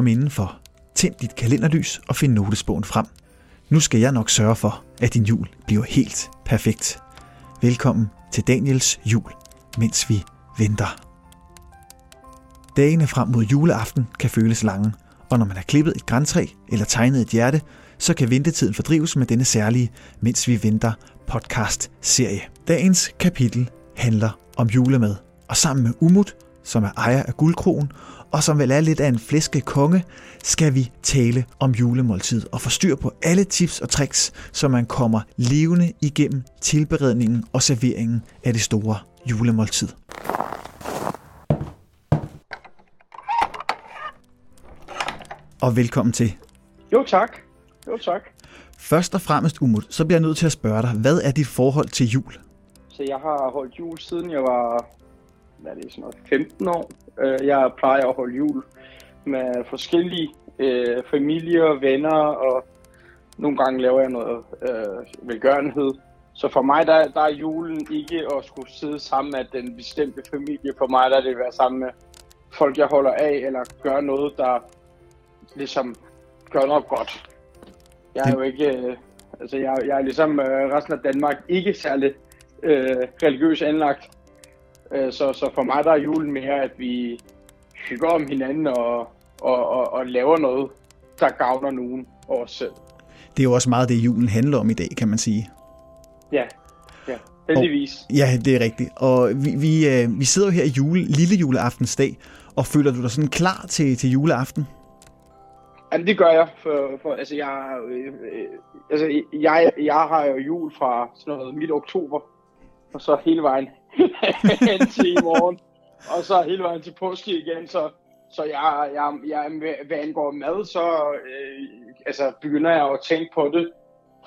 Kom indenfor, tænd dit kalenderlys og find notesbogen frem. Nu skal jeg nok sørge for, at din jul bliver helt perfekt. Velkommen til Daniels jul, mens vi venter. Dagene frem mod juleaften kan føles lange, og når man har klippet et græntræ eller tegnet et hjerte, så kan ventetiden fordrives med denne særlige Mens vi venter podcast-serie. Dagens kapitel handler om julemad, og sammen med Umut, som er ejer af guldkrogen, og som vel er lidt af en flæske konge, skal vi tale om julemåltid og få styr på alle tips og tricks, så man kommer levende igennem tilberedningen og serveringen af det store julemåltid. Og velkommen til. Jo tak. Jo tak. Først og fremmest, Umut, så bliver jeg nødt til at spørge dig, hvad er dit forhold til jul? Så jeg har holdt jul siden jeg var hvad er det, sådan noget, 15 år. Øh, jeg plejer at holde jul med forskellige øh, familier, venner, og nogle gange laver jeg noget øh, velgørenhed. Så for mig, der, der er julen ikke at skulle sidde sammen med den bestemte familie. For mig, der er det at være sammen med folk, jeg holder af, eller gøre noget, der ligesom gør noget godt. Jeg er jo ikke, øh, altså jeg, jeg er ligesom øh, resten af Danmark ikke særlig øh, religiøs anlagt. Øh, så, så for mig der er julen mere, at vi hygger om hinanden og, og, og, og laver noget, der gavner nogen og os selv. Det er jo også meget det, julen handler om i dag, kan man sige. Ja, ja, heldigvis. Og, ja, det er rigtigt. Og vi, vi, øh, vi sidder jo her i jule, lille juleaftensdag, og føler du dig sådan klar til, til juleaften? Jamen, det gør jeg, for, for altså, jeg, øh, øh, altså, jeg, jeg har jo jul fra sådan noget midt oktober, og så hele vejen til i morgen, og så hele vejen til påske igen, så, så jeg, jeg, jeg, hvad angår mad, så øh, altså, begynder jeg at tænke på det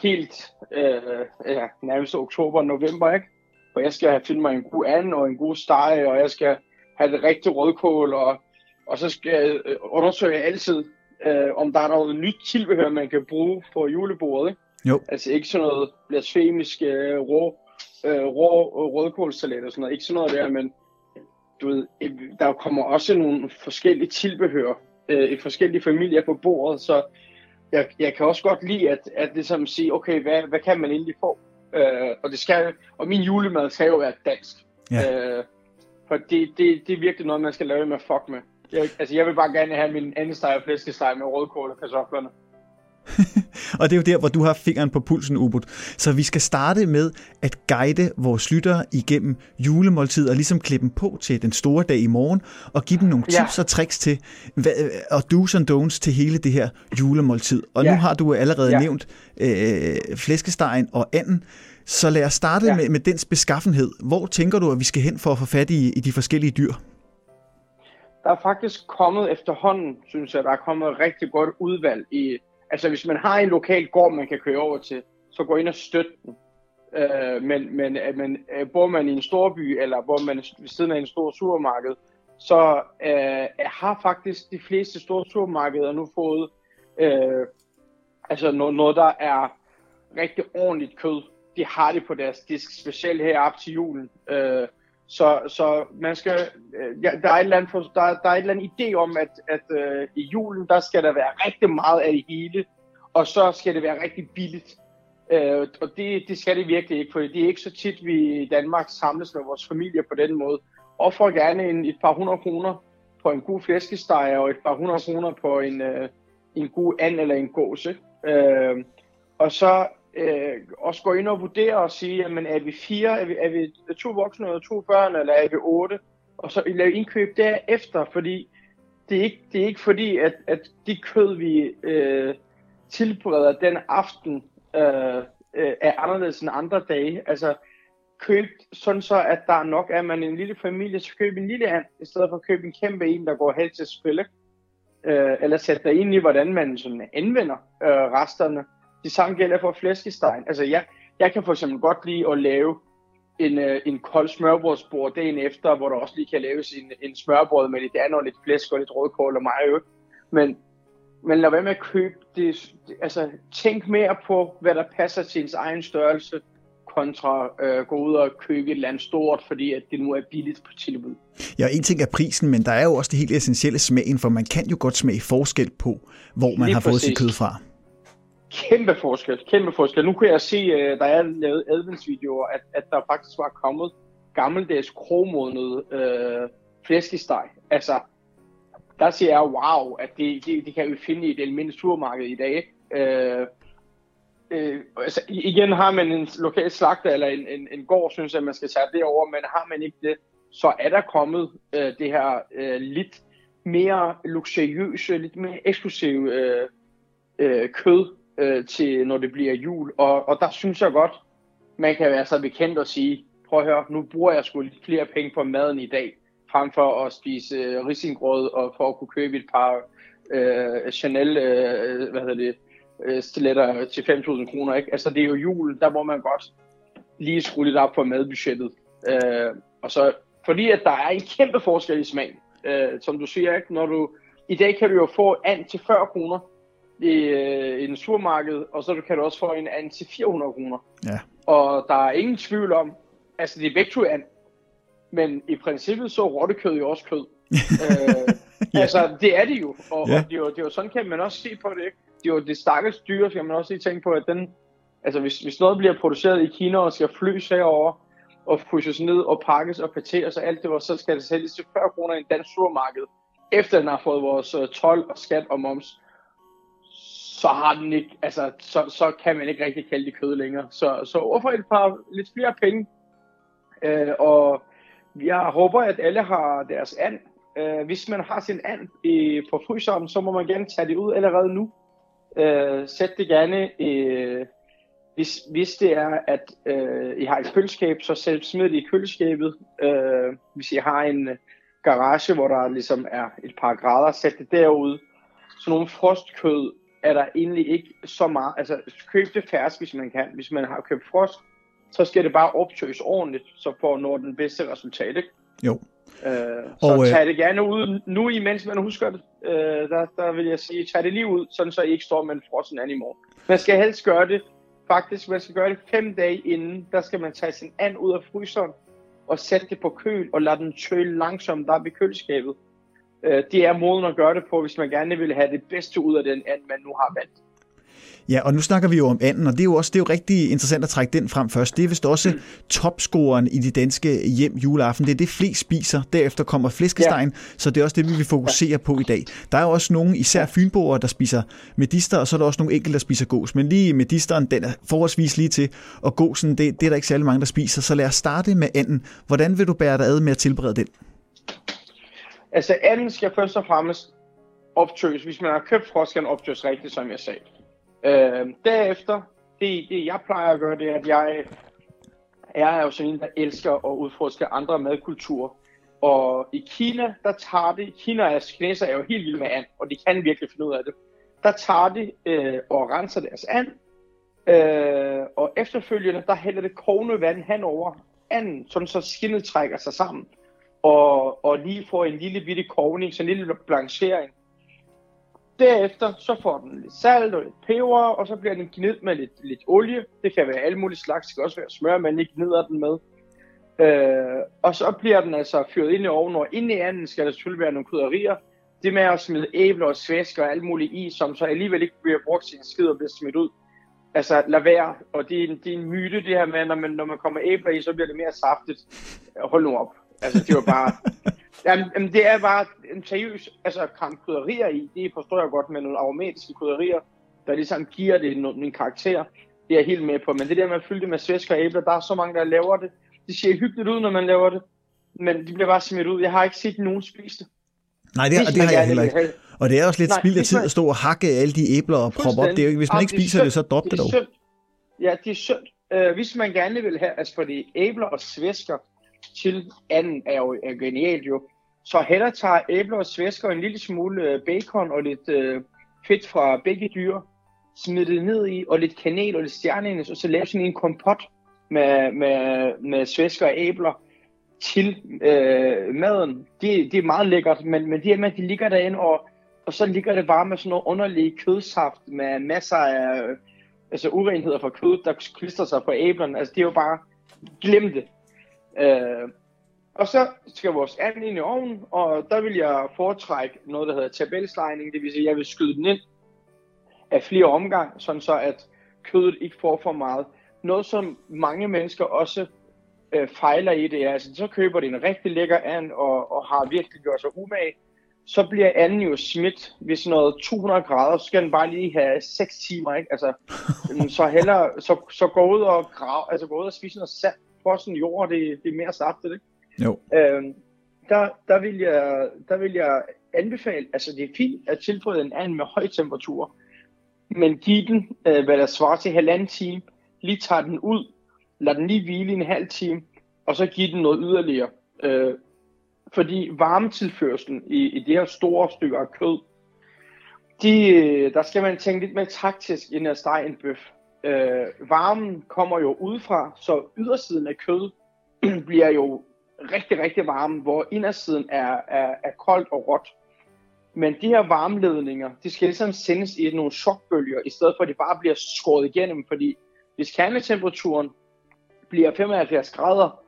helt øh, ja, nærmest oktober november, ikke? For jeg skal finde mig en god and og en god steg, og jeg skal have det rigtige rødkål, og, og så skal jeg øh, undersøge altid, øh, om der er noget nyt tilbehør, man kan bruge på julebordet. Ikke? Jo. Altså ikke sådan noget blasfemisk øh, rå, øh, rå rødkålsalat og sådan noget. Ikke sådan noget der, men du ved, der kommer også nogle forskellige tilbehør øh, i forskellige familier på bordet, så jeg, jeg kan også godt lide at, at ligesom sige, okay, hvad, hvad kan man egentlig få? Øh, og det skal og min julemad skal jo være dansk. Ja. Øh, for det, det, det er virkelig noget, man skal lave med fuck med. Jeg, altså, jeg vil bare gerne have min anden steg og flæskesteg med rødkål og kartoflerne. og det er jo der, hvor du har fingeren på pulsen, Ubud. Så vi skal starte med at guide vores lyttere igennem julemåltid og ligesom klippe dem på til den store dag i morgen og give dem nogle Ja. tips og tricks til hvad, og do's and don'ts til hele det her julemåltid. Og nu Ja. har du allerede Ja. nævnt øh, flæskestegen og anden. Så lad os starte Ja. med, med dens beskaffenhed. Hvor tænker du, at vi skal hen for at få fat i, i de forskellige dyr? Der er faktisk kommet efterhånden, synes jeg, der er kommet et rigtig godt udvalg i... Altså, hvis man har en lokal gård, man kan køre over til, så gå ind og støt den. Øh, men men, at men øh, bor man i en stor by, eller bor man ved siden af en stor supermarked, så øh, har faktisk de fleste store supermarkeder nu fået øh, altså noget, noget, der er rigtig ordentligt kød. De har det på deres disk, specielt her op til julen. Øh, så, så man skal, øh, ja, der, er et eller andet, for- der, der er et eller andet idé om, at, at øh, i julen, der skal der være rigtig meget af det hele, og så skal det være rigtig billigt. Øh, og det, det skal det virkelig ikke, for det er ikke så tit, vi i Danmark samles med vores familie på den måde. Offer gerne en, et par hundrede kroner på en god flæskesteg, og et par hundrede kroner på en, øh, en god and eller en gås. Ikke? Øh, og så øh, også gå ind og vurdere og sige, jamen er vi fire, er vi, er vi to voksne og to børn, eller er vi otte? Og så lave indkøb derefter, fordi det er ikke, det er ikke fordi, at, at de kød, vi øh, tilbereder den aften, øh, øh, er anderledes end andre dage. Altså, køb sådan så, at der er nok, at man en lille familie, så køb en lille and, i stedet for at købe en kæmpe en, der går helt til spille. Øh, eller sætte dig ind i, hvordan man sådan anvender øh, resterne. Det samme gælder for flæskestegen. Altså, jeg, jeg kan for eksempel godt lide at lave en, øh, en kold smørbrødsbord dagen efter, hvor der også lige kan laves en, en smørbrød med lidt andet lidt flæsk og lidt rødkål og mayo. Men, men lad være med at købe det. det- Altså, tænk mere på, hvad der passer til ens egen størrelse. kontra øh, gå ud og købe et eller andet stort, fordi at det nu er billigt på tilbud. Ja, en ting er prisen, men der er jo også det helt essentielle smagen, for man kan jo godt smage forskel på, hvor man Lige har fået sit kød fra. Kæmpe forskel, kæmpe forskel. Nu kan jeg se, øh, der er lavet adventsvideoer, at, at der faktisk var kommet gammeldags krogmodnet øh, flæskesteg. Altså, der siger jeg, wow, at det, det, det kan vi finde i et almindeligt supermarked i dag. Øh, øh, altså, igen har man en lokal slagter eller en, en, en gård, synes jeg, at man skal tage det over, men har man ikke det, så er der kommet øh, det her øh, lidt mere luksuriøse, lidt mere eksklusive øh, øh, kød øh, til, når det bliver jul. Og, og der synes jeg godt, man kan være så bekendt og sige, prøv at høre, nu bruger jeg sgu lidt flere penge på maden i dag, frem for at spise øh, risengrød og for at kunne købe et par øh, Chanel, øh, hvad hedder det, øh, stiletter til 5.000 kroner. Ikke? Altså det er jo jul, der må man godt lige skrue lidt op på madbudgettet. Øh, og så fordi at der er en kæmpe forskel i smag. Øh, som du siger, ikke? Når du, i dag kan du jo få and til 40 kroner øh, i en supermarked, og så kan du også få en and til 400 kroner. Ja. Og der er ingen tvivl om, altså det er and, men i princippet så rottekød jo også kød. øh, ja. Altså det er det jo, og, ja. og det, er jo, det er jo sådan kan man også se på det, ikke? Det er jo det stakkels dyr, skal man også lige tænke på, at den, altså hvis, hvis noget bliver produceret i Kina og skal flys herover og pushes ned og pakkes og pateres og alt det var, så skal det sælges til 40 kroner i en dansk supermarked, efter den har fået vores uh, 12 og skat og moms så har den ikke, altså, så, så kan man ikke rigtig kalde det kød længere. Så, så overfor et par lidt flere penge. Øh, og jeg håber, at alle har deres and. Øh, hvis man har sin and i, på fryseren, så må man gerne tage det ud allerede nu. Øh, sæt det gerne øh, hvis, hvis det er, at øh, I har et køleskab, så sæt, smid det i køleskabet. Øh, hvis I har en øh, garage, hvor der ligesom er et par grader, sæt det derude. Så nogle frostkød er der egentlig ikke så meget, altså køb det fersk, hvis man kan. Hvis man har købt frost, så skal det bare optøjes ordentligt, så får når den bedste resultat, ikke? Jo. Øh, så og, øh, tag det gerne ud nu, imens man husker det. Øh, der, der vil jeg sige, tag det lige ud, sådan så I ikke står med en frossen and i morgen. Man skal helst gøre det, faktisk, man skal gøre det fem dage inden, der skal man tage sin and ud af fryseren, og sætte det på køl, og lade den tøle langsomt op i køleskabet øh, det er måden at gøre det på, hvis man gerne vil have det bedste ud af den and, man nu har valgt. Ja, og nu snakker vi jo om anden, og det er jo også det er jo rigtig interessant at trække den frem først. Det er vist også mm. topscoren i de danske hjem juleaften. Det er det, flest spiser. Derefter kommer flæskestegen, ja. så det er også det, vi vil fokusere ja. på i dag. Der er jo også nogle, især fynboere, der spiser medister, og så er der også nogle enkelte, der spiser gås. Men lige medisteren, den er forholdsvis lige til, og gåsen, det, det er der ikke særlig mange, der spiser. Så lad os starte med anden. Hvordan vil du bære dig ad med at tilberede den? Altså, anden skal først og fremmest optøs. Hvis man har købt frost, skal den optøs rigtigt, som jeg sagde. Øh, derefter, det, det jeg plejer at gøre, det er, at jeg, jeg er jo sådan en, der elsker at udforske andre madkulturer. Og i Kina, der tager det, Kina er, kineser er jo helt vilde med and, og de kan virkelig finde ud af det. Der tager de øh, og renser deres and, øh, og efterfølgende, der hælder det kogende vand henover anden, sådan så skinnet trækker sig sammen og, og lige får en lille bitte kogning, så en lille blanchering. Derefter så får den lidt salt og lidt peber, og så bliver den gnidt med lidt, lidt olie. Det kan være alle mulige slags, det kan også være smør, man ikke gnider den med. Øh, og så bliver den altså fyret ind i ovnen, og ind i anden skal der selvfølgelig være nogle krydderier. Det med at smide æbler og svæsker og alt muligt i, som så alligevel ikke bliver brugt til en skid og bliver smidt ud. Altså lad være, og det er, en, det er en myte det her med, når man, når man kommer æbler i, så bliver det mere saftigt. Hold nu op. Altså, det var bare... jamen, det er bare en seriøs altså, kram krydderier i. Det forstår jeg godt med nogle aromatiske krydderier, der ligesom giver det en, en karakter. Det er jeg helt med på. Men det der med at fylde det med svæsker og æbler, der er så mange, der laver det. Det ser hyggeligt ud, når man laver det. Men det bliver bare smidt ud. Jeg har ikke set nogen spise det. Nej, det, det, det har jeg heller ikke. Og det er også lidt Nej, spild af tid at stå og hakke alle de æbler og proppe op. Det er jo, hvis man ikke spiser det, det så drop det, det dog. Synd. Ja, det er synd. Uh, hvis man gerne vil have, altså fordi æbler og svæsker, til anden er jo er genialt jo. Så heller tager æbler og svæsker en lille smule øh, bacon og lidt øh, fedt fra begge dyr, smid det ned i, og lidt kanel og lidt stjernenis, og så lave sådan en kompot med, med, med svæsker og æbler til øh, maden. Det, det er meget lækkert, men, men det er med, at de ligger derinde, og, og så ligger det bare med sådan noget underlig kødsaft med masser af øh, altså urenheder fra kød, der klister sig på æblerne. Altså det er jo bare, glem det. Øh, og så skal vores and ind i ovnen, og der vil jeg foretrække noget, der hedder tabelslejning. Det vil sige, at jeg vil skyde den ind af flere omgang, sådan så at kødet ikke får for meget. Noget, som mange mennesker også øh, fejler i det, er, altså så køber de en rigtig lækker and, og, og har virkelig gjort sig umage, så bliver anden jo smidt ved sådan noget 200 grader, så skal den bare lige have 6 timer, ikke? Altså, så heller, så, så gå ud og grav, altså gå ud og spise noget sand, sådan jord, det, det er mere saftigt, ikke? Jo. Øhm, der, der, vil jeg, der vil jeg anbefale, altså det er fint at tilføje en anden med høj temperatur, men giv den, øh, hvad der svarer til halvanden time, lige tager den ud, lad den lige hvile i en halv time, og så giv den noget yderligere. Øh, fordi varmetilførselen i, i det her store stykke af kød, de, øh, der skal man tænke lidt mere taktisk, inden at stege en bøf. Øh, varmen kommer jo udefra, så ydersiden af kød bliver jo rigtig, rigtig varm, hvor indersiden er, er, er koldt og råt. Men de her varmeledninger, de skal ligesom sendes i nogle chokbølger, i stedet for at de bare bliver skåret igennem, fordi hvis kernetemperaturen bliver 75 grader,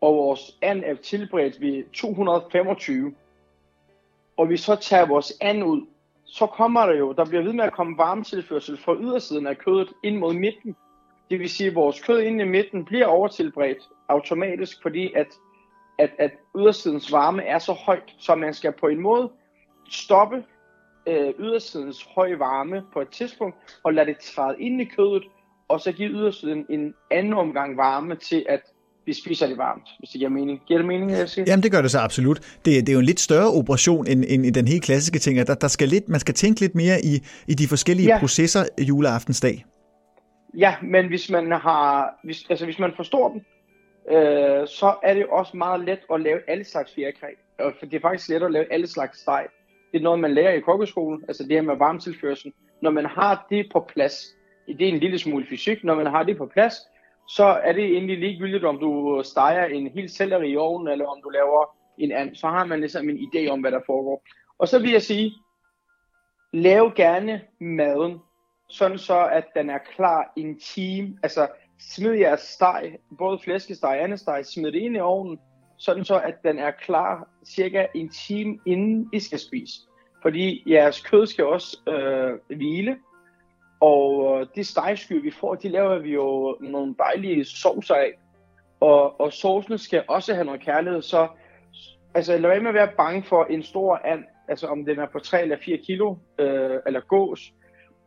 og vores and er tilberedt ved 225, og vi så tager vores and ud, så kommer der jo, der bliver ved med at komme varmetilførsel fra ydersiden af kødet ind mod midten. Det vil sige, at vores kød inde i midten bliver overtilberedt automatisk, fordi at, at, at ydersidens varme er så højt, så man skal på en måde stoppe øh, ydersidens høje varme på et tidspunkt, og lade det træde ind i kødet, og så give ydersiden en anden omgang varme til, at vi spiser det varmt, hvis det giver mening. Giver det mening, jeg siger? Jamen, det gør det så absolut. Det, det er jo en lidt større operation end, end, end den helt klassiske ting. Der, der skal lidt, man skal tænke lidt mere i, i de forskellige ja. processer juleaftensdag. Ja, men hvis man har, hvis, altså hvis man forstår dem, øh, så er det også meget let at lave alle slags fjerkræ. For det er faktisk let at lave alle slags steg. Det er noget, man lærer i kokkeskolen, altså det her med varmtilførsel. Når man har det på plads, det er en lille smule fysik, når man har det på plads, så er det egentlig ligegyldigt, om du steger en hel selleri i ovnen, eller om du laver en and. Så har man ligesom en idé om, hvad der foregår. Og så vil jeg sige, lav gerne maden, sådan så at den er klar i en time. Altså smid jeres steg, både flæskesteg og andet steg, smid det ind i ovnen, sådan så at den er klar cirka en time inden I skal spise. Fordi jeres kød skal også øh, hvile, og øh, de stegsky, vi får, de laver vi jo nogle dejlige sovser af. Og, og sovsene skal også have noget kærlighed, så altså, lad være med at være bange for en stor and, altså om den er på 3 eller 4 kilo, øh, eller gås,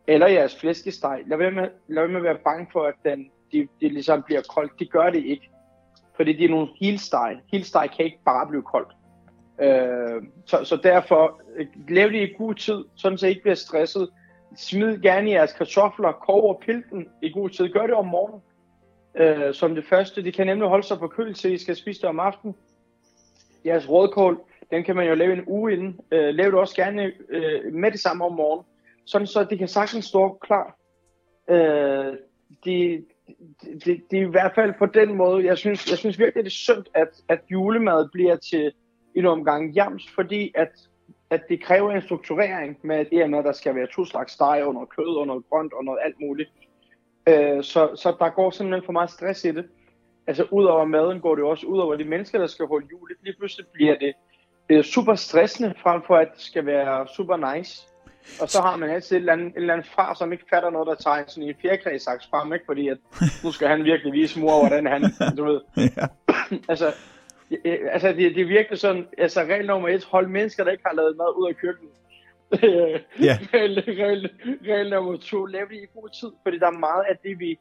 eller jeres flæskesteg. Lad være med, lad være med at være bange for, at den, de, de ligesom bliver koldt. Det gør det ikke. Fordi det er nogle hilsteg. Hilsteg kan ikke bare blive koldt. Øh, så, så derfor, øh, lav det i god tid, sådan så I ikke bliver stresset. Smid gerne jeres kartofler, kog og pilten i god tid. Gør det om morgenen. Øh, som det første. Det kan nemlig holde sig på køl til, I skal spise det om aftenen. Jeres rødkål, den kan man jo lave en uge inden. Øh, lav det også gerne øh, med det samme om morgenen. Sådan så det kan sagtens stå klar. Øh, det, det, det, er i hvert fald på den måde, jeg synes, jeg synes virkelig, det er synd, at, at julemad bliver til en omgang jams, fordi at, at det kræver en strukturering med det her med, at der skal være to slags steg og noget kød og noget grønt og noget alt muligt. Øh, så, så der går simpelthen for meget stress i det. Altså ud over maden går det også ud over de mennesker, der skal holde jul. Lige pludselig bliver det, det er super stressende, frem for at det skal være super nice. Og så har man altid et eller andet, en eller anden far, som ikke fatter noget, der tager sådan en fjerkræsaks frem, ikke? Fordi at, nu skal han virkelig vise mor, hvordan han, du ved. ja. altså, altså det, det virkelig sådan, altså regel nummer et, hold mennesker, der ikke har lavet mad ud af køkkenet. ja. regel, regel, regel nummer to, lav det i god tid, fordi der er meget af det, vi...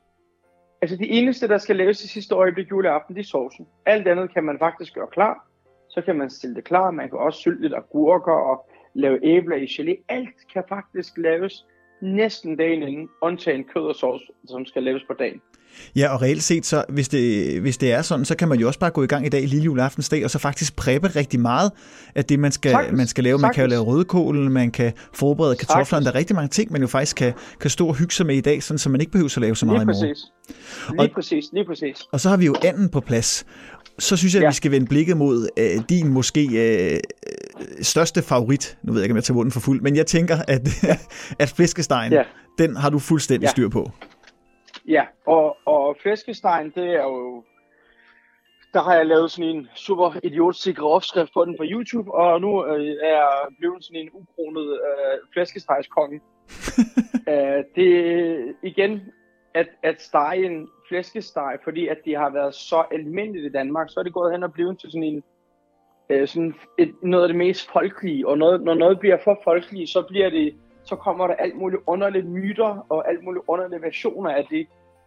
Altså det eneste, der skal laves i sidste øjeblik juleaften, det er sovsen. Alt andet kan man faktisk gøre klar. Så kan man stille det klar. Man kan også sylte lidt agurker og lave æbler i gelé. Alt kan faktisk laves næsten dagen inden, undtagen kød og sovs, som skal laves på dagen. Ja, og reelt set, så hvis det, hvis det er sådan, så kan man jo også bare gå i gang i dag, lille juleaftensdag, og så faktisk præppe rigtig meget af det, man skal, sagtens, man skal lave. Man sagtens. kan jo lave rødkålen, man kan forberede kartoflerne, der er rigtig mange ting, man jo faktisk kan, kan stå og hygge sig med i dag, sådan, så man ikke behøver at lave så meget lige præcis. i morgen. Lige og, præcis, lige præcis. Og så har vi jo anden på plads. Så synes jeg, ja. at vi skal vende blikket mod øh, din måske øh, største favorit. Nu ved jeg ikke, om jeg tager munden for fuld, men jeg tænker, at, ja. at fiskestegen, ja. den har du fuldstændig ja. styr på. Ja, og, og flæskestegen, det er jo... Der har jeg lavet sådan en super idiotsikker opskrift på den på YouTube, og nu øh, er jeg blevet sådan en ukronet øh, flæskestegskonge. øh, det igen, at, at stege en flæskesteg, fordi at de har været så almindeligt i Danmark, så er det gået hen og blevet til sådan en øh, sådan et, noget af det mest folkelige, og noget, når noget bliver for folkeligt, så bliver det, så kommer der alt muligt underlige myter og alt muligt underlige versioner af det,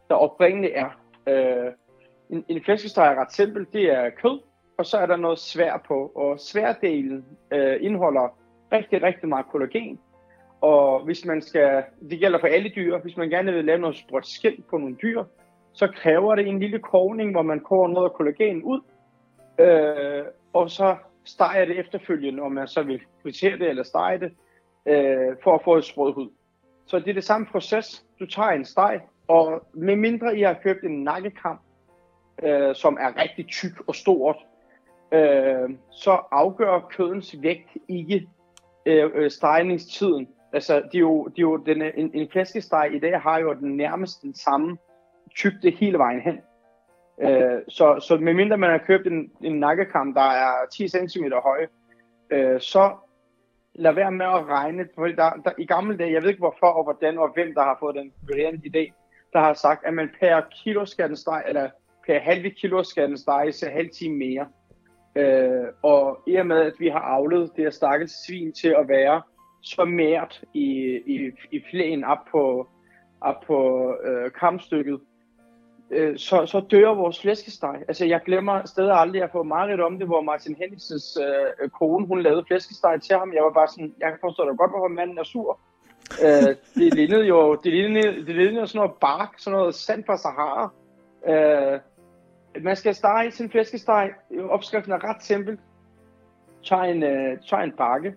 der oprindeligt er. Øh, en, en flæskesteg er ret simpel, det er kød, og så er der noget svær på, og sværdelen øh, indeholder rigtig, rigtig meget kollagen, og hvis man skal, det gælder for alle dyr, hvis man gerne vil lave noget sprødt skilt på nogle dyr, så kræver det en lille kogning, hvor man koger noget af kollagen ud, øh, og så steger det efterfølgende, om man så vil fritere det eller stege det, øh, for at få et sprød hud. Så det er det samme proces. Du tager en steg, og med mindre I har købt en nakkekam, øh, som er rigtig tyk og stort, øh, så afgør kødens vægt ikke øh, øh stegningstiden. Altså, det er jo, det er jo den, en, en flæskesteg i dag har jo den nærmest den samme tykte hele vejen hen. Øh, så, så medmindre man har købt en, en nakkekam, der er 10 cm høj, øh, så lad være med at regne. For der, der, I gamle dage, jeg ved ikke hvorfor og hvordan og hvem, der har fået den variant idé, der har sagt, at man per kilo skal den steg, eller per halve kilo skal den stege så halv time mere. Øh, og i og med, at vi har avlet det her stakkels svin til at være så mært i, i, i flæen op på, op på øh, kampstykket, øh, så, så dør vores flæskesteg. Altså, jeg glemmer stadig aldrig, at få meget om det, hvor Martin Henningsens øh, kone, hun lavede flæskesteg til ham. Jeg var bare sådan, jeg kan forstå da godt, hvorfor manden er sur. øh, det lignede jo, det lignede, det lignede sådan noget bark, sådan noget sand fra Sahara. Øh, man skal stege sin flæskesteg. Opskriften er ret simpel. Tag en, øh, tag en bakke,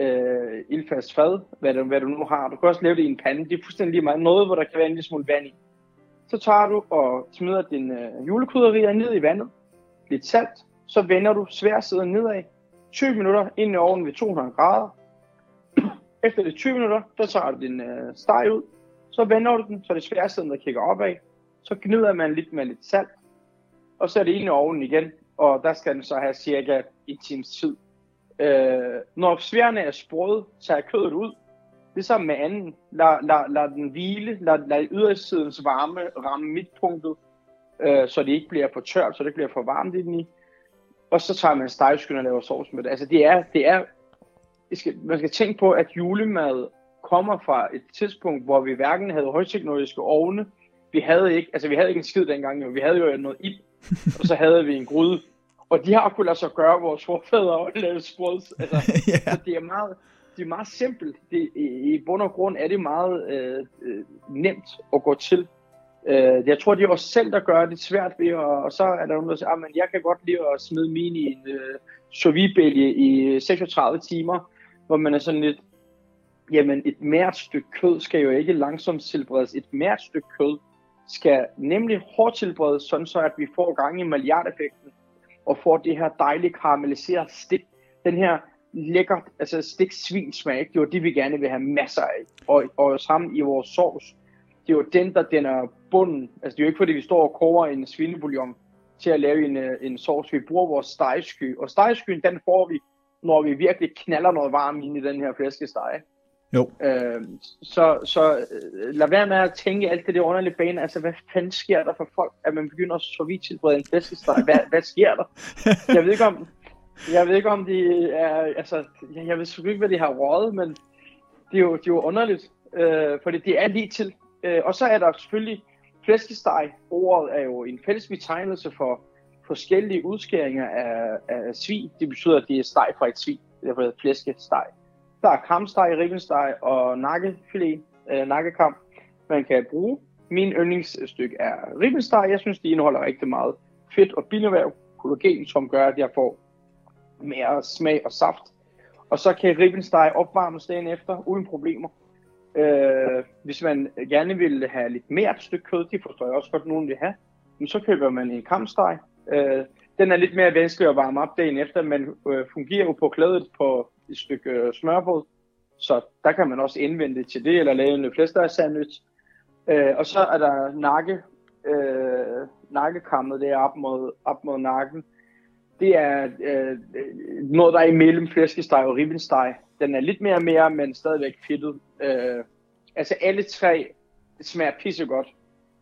øh, ildfast fad, hvad du, hvad du nu har. Du kan også lave det i en pande. Det er fuldstændig lige meget. Noget, hvor der kan være en lille smule vand i. Så tager du og smider din øh, julekrydderier ned i vandet. Lidt salt. Så vender du sværsiden nedad. 20 minutter ind i ovnen ved 200 grader. Efter de 20 minutter, så tager du din øh, steg ud. Så vender du den, så er det sværsiden, der kigger opad. Så gnider man lidt med lidt salt. Og så er det ind i ovnen igen. Og der skal den så have cirka en times tid. Øh, når sværene er sprøde, tager kødet ud. Ligesom med anden. Lad, lad, lad den hvile. Lad, lad ydersidens varme ramme midtpunktet. Øh, så det ikke bliver for tørt, så det ikke bliver for varmt i den i. Og så tager man stegeskyld og laver sovs med det. Altså det er, det er skal, man skal tænke på, at julemad kommer fra et tidspunkt, hvor vi hverken havde højteknologiske ovne, vi havde ikke, altså vi havde ikke en skid dengang, jo. vi havde jo noget ild, og så havde vi en gryde, og de har kunnet lade sig gøre vores forfædre og lave sprød. Altså, yeah. Så det er meget, det er meget simpelt. Det, i, I bund og grund er det meget øh, øh, nemt at gå til. Øh, jeg tror, det er os selv, der gør det svært ved, og, og så er der nogen, der siger, ah, at jeg kan godt lide at smide min i en øh, sovibælge i øh, 36 timer, hvor man er sådan lidt, jamen et mært stykke kød skal jo ikke langsomt tilberedes. Et mært stykke kød skal nemlig hårdt tilberedes, sådan så at vi får gang i milliardeffekten, og får det her dejlige karamelliserede stik, den her lækker, altså stik svinsmag, det er jo det, vi gerne vil have masser af, og, og sammen i vores sovs, det er jo den, der den er bunden, altså det er jo ikke fordi, vi står og koger en svinebouillon til at lave en, øh, en sovs, vi bruger vores stegesky, og stegeskyen, den får vi, når vi virkelig knaller noget varmt ind i den her flæskesteg. Jo. Øh, så så øh, lad være med at tænke alt det der underlige bane. Altså, hvad fanden sker der for folk, at man begynder at tilberede en flæskesteg? Hvad, hvad sker der? Jeg ved ikke om, jeg ved ikke om de er, altså, jeg ved sgu ikke, hvad de har rådet, men det er jo, det er jo underligt, øh, fordi det er lige til. Øh, og så er der selvfølgelig flæskesteg. Ordet er jo en fælles betegnelse for forskellige udskæringer af, af svin. Det betyder, at det er steg fra et svin. Det hedder flæskesteg. Der er kamsteg, ribbensteg og nakkefilet, øh, nakkekam, man kan bruge. Min yndlingsstykke er ribbensteg. Jeg synes, de indeholder rigtig meget fedt og bindevæv, kollagen, som gør, at jeg får mere smag og saft. Og så kan ribbensteg opvarmes dagen efter, uden problemer. Øh, hvis man gerne vil have lidt mere et stykke kød, det forstår jeg også godt, nogen vil have, men så køber man en kamsteg. Øh, den er lidt mere vanskelig at varme op dagen efter, men øh, fungerer jo på klædet på et stykke øh, smørbrød. Så der kan man også indvende det til det, eller lave en flæskesteg sandwich. Øh, og så er der nakke, øh, nakkekammet der op mod, op mod nakken. Det er øh, noget, der er imellem flæskesteg og ribbensteg. Den er lidt mere og mere, men stadigvæk fedtet. Øh, altså alle tre smager pissegodt.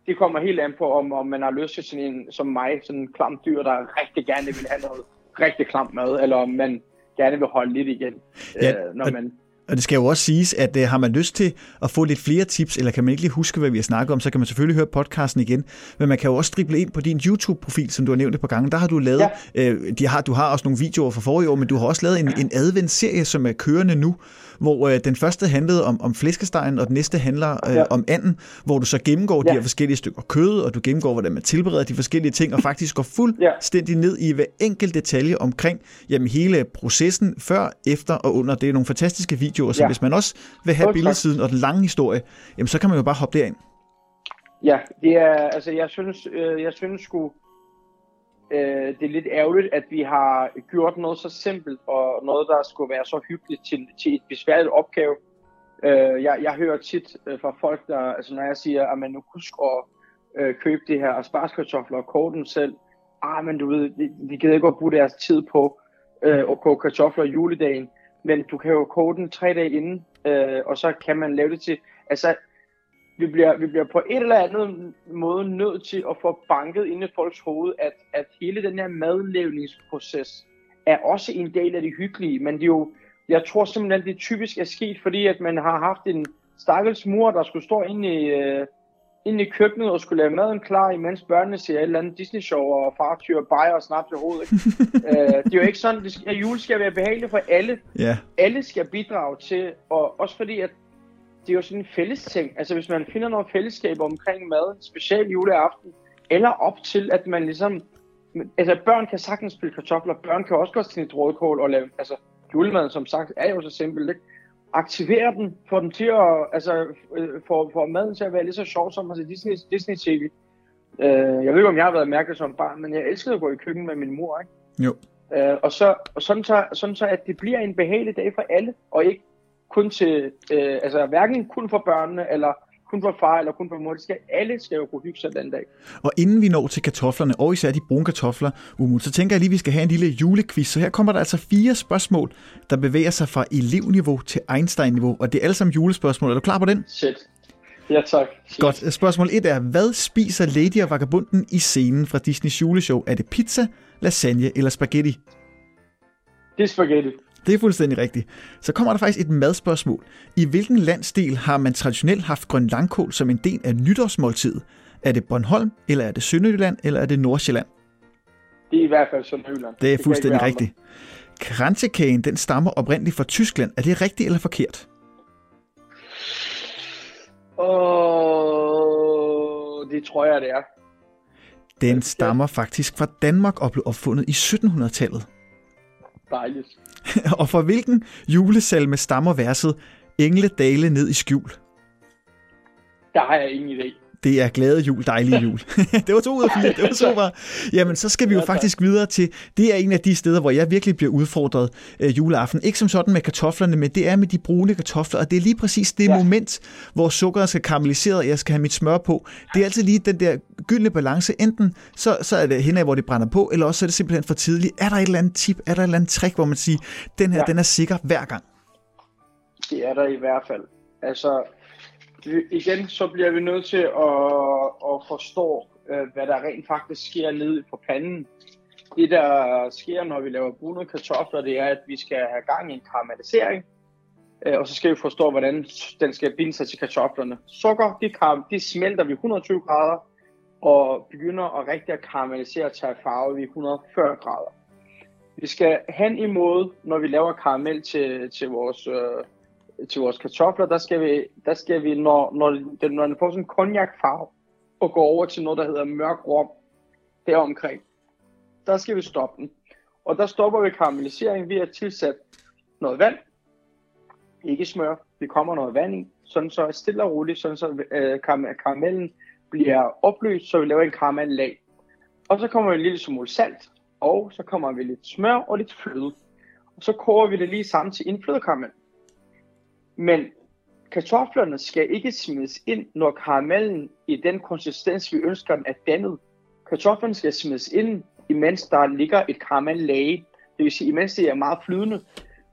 Det kommer helt an på, om, om man har lyst til sådan en, som mig, sådan en klam dyr, der rigtig gerne vil have noget rigtig klam mad, eller om man gerne vil holde lidt igen, ja, øh, når man og det skal jo også siges, at uh, har man lyst til at få lidt flere tips, eller kan man ikke lige huske, hvad vi har snakket om, så kan man selvfølgelig høre podcasten igen. Men man kan jo også drible ind på din YouTube-profil, som du har nævnt et par gange. Der har du lavet, ja. uh, de har, du har også nogle videoer fra forrige år, men du har også lavet en, en adventsserie, som er kørende nu, hvor øh, den første handlede om, om flæskestegen, og den næste handler øh, ja. om anden, hvor du så gennemgår ja. de her forskellige stykker kød, og du gennemgår, hvordan man tilbereder de forskellige ting, og faktisk går fuldstændig ned i hver enkelt detalje omkring jamen, hele processen, før, efter og under. Det er nogle fantastiske videoer, så ja. hvis man også vil have billedsiden og den lange historie, jamen, så kan man jo bare hoppe derind. Ja, det er, altså jeg synes, øh, jeg synes sgu, øh, det er lidt ærgerligt, at vi har gjort noget så simpelt, og noget, der skulle være så hyggeligt til, til et besværligt opgave. Øh, jeg, jeg hører tit øh, fra folk, der, altså når jeg siger, at man nu husk at øh, købe det her aspargeskartofler og koge dem selv. Ah, men du ved, vi, gider ikke at bruge deres tid på øh, at koge kartofler i juledagen, men du kan jo kode den tre dage inden, øh, og så kan man lave det til, altså vi bliver, vi bliver på et eller andet måde nødt til at få banket ind i folks hoved, at, at hele den her madlavningsproces er også en del af det hyggelige, men det er jo, jeg tror simpelthen, det typisk er sket, fordi at man har haft en stakkels mor, der skulle stå inde i, øh, inde i køkkenet og skulle lave maden klar, imens børnene ser et eller andet Disney-show, og far tyrer bajer og snaps i hovedet. uh, det er jo ikke sådan, at jul skal være behageligt for alle. Yeah. Alle skal bidrage til, og også fordi, at det er jo sådan en fælles ting. Altså hvis man finder noget fællesskab omkring mad, specielt juleaften, eller op til, at man ligesom... Altså børn kan sagtens spille kartofler, børn kan også godt snit rødkål og lave... Altså julemaden som sagt er jo så simpelt, ikke? Aktivere den, få dem til at... Altså få, få maden til at være lige så sjov som altså Disney, Disney TV. Uh, jeg ved ikke, om jeg har været mærket som barn, men jeg elskede at gå i køkken med min mor, ikke? Jo. Uh, og så, og sådan, så, sådan så, at det bliver en behagelig dag for alle, og ikke kun til, øh, altså hverken kun for børnene, eller kun for far, eller kun for mor. Det skal, alle skal jo kunne hygge sig den dag. Og inden vi når til kartoflerne, og især de brune kartofler, Umut, så tænker jeg lige, at vi skal have en lille julequiz. Så her kommer der altså fire spørgsmål, der bevæger sig fra elevniveau til Einstein-niveau, og det er alle sammen julespørgsmål. Er du klar på den? Shit. Ja, tak. Shit. Godt. Spørgsmål 1 er, hvad spiser Lady og Vagabunden i scenen fra Disneys juleshow? Er det pizza, lasagne eller spaghetti? Det er spaghetti. Det er fuldstændig rigtigt. Så kommer der faktisk et madspørgsmål. I hvilken landsdel har man traditionelt haft grøn langkål som en del af nytårsmåltidet? Er det Bornholm, eller er det Sønderjylland, eller er det Nordsjælland? Det er i hvert fald Sønderjylland. Det er det fuldstændig rigtigt. Kransekagen, den stammer oprindeligt fra Tyskland. Er det rigtigt eller forkert? Åh, oh, det tror jeg, det er. Den stammer faktisk fra Danmark og blev opfundet i 1700-tallet. Dejligt. og fra hvilken julesalme stammer verset Engle dale ned i skjul? Der har jeg ingen idé. Det er glade jul, dejlige jul. det var to ud af fire, det var super. Jamen, så skal vi jo faktisk videre til, det er en af de steder, hvor jeg virkelig bliver udfordret øh, juleaften. Ikke som sådan med kartoflerne, men det er med de brune kartofler, og det er lige præcis det ja. moment, hvor sukkeret skal karamellisere, og jeg skal have mit smør på. Det er altid lige den der gyldne balance. Enten så, så er det henad, hvor det brænder på, eller også så er det simpelthen for tidligt. Er der et eller andet tip, er der et eller andet trick, hvor man siger, den her, ja. den er sikker hver gang? Det er der i hvert fald. Altså, igen, så bliver vi nødt til at, at forstå, øh, hvad der rent faktisk sker nede på panden. Det, der sker, når vi laver brune kartofler, det er, at vi skal have gang i en karamellisering. Øh, og så skal vi forstå, hvordan den skal binde sig til kartoflerne. Sukker, det, kar- det smelter vi 120 grader, og begynder at rigtig at karamellisere og tage farve ved 140 grader. Vi skal hen imod, når vi laver karamel til, til vores øh, til vores kartofler, der skal vi, der skal vi når, når, den, når den får sådan en cognac-farve, og gå over til noget, der hedder mørk rom, deromkring, der skal vi stoppe den. Og der stopper vi karamelliseringen ved at tilsætte noget vand, ikke smør, vi kommer noget vand i, sådan så stille og roligt, sådan så øh, karamellen bliver opløst, så vi laver en karamellag. Og så kommer vi en lille smule salt, og så kommer vi lidt smør og lidt fløde. Og så koger vi det lige sammen til en flødekaramel. Men kartoflerne skal ikke smides ind, når karamellen i den konsistens, vi ønsker den er dannet. Kartoflerne skal smides ind, imens der ligger et karamellag. Det vil sige, imens det er meget flydende,